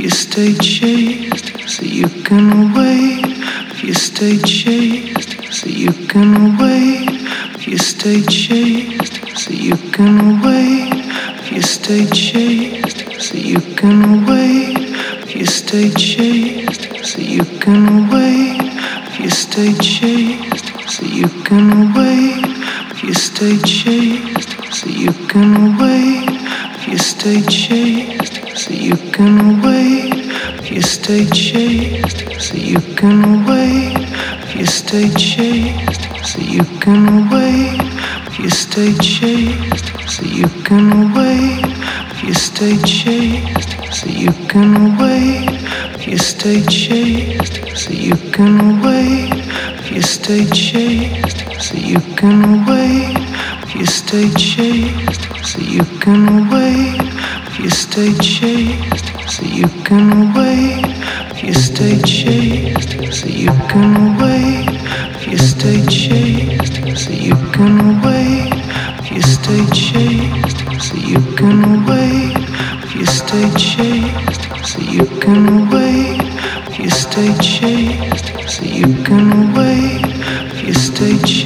if you stay chased, so you can wait. If you stay chased, so you can wait. If you stay chased, so you can wait. If you stay chased, so you can wait. If you stay chased, so you can wait. If you stay chased, so you can wait. If you stay chased, so you can wait. If you stay chased, so you can wait stay chased, so you can wait. If you stay chased, so you can wait. If you stay chased, so you can wait. If you stay chased, so you can wait. If you stay chased, so you can wait. If you stay chased, so you can wait. If you stay chased, so you can wait. If you stay chased, so you can wait. If you stay chased, so you can wait. If you stay chased, so you can wait. If you stay chased, so you can wait. If you stay chased, so you can wait. If you stay chased, so you can wait. If you stay chased,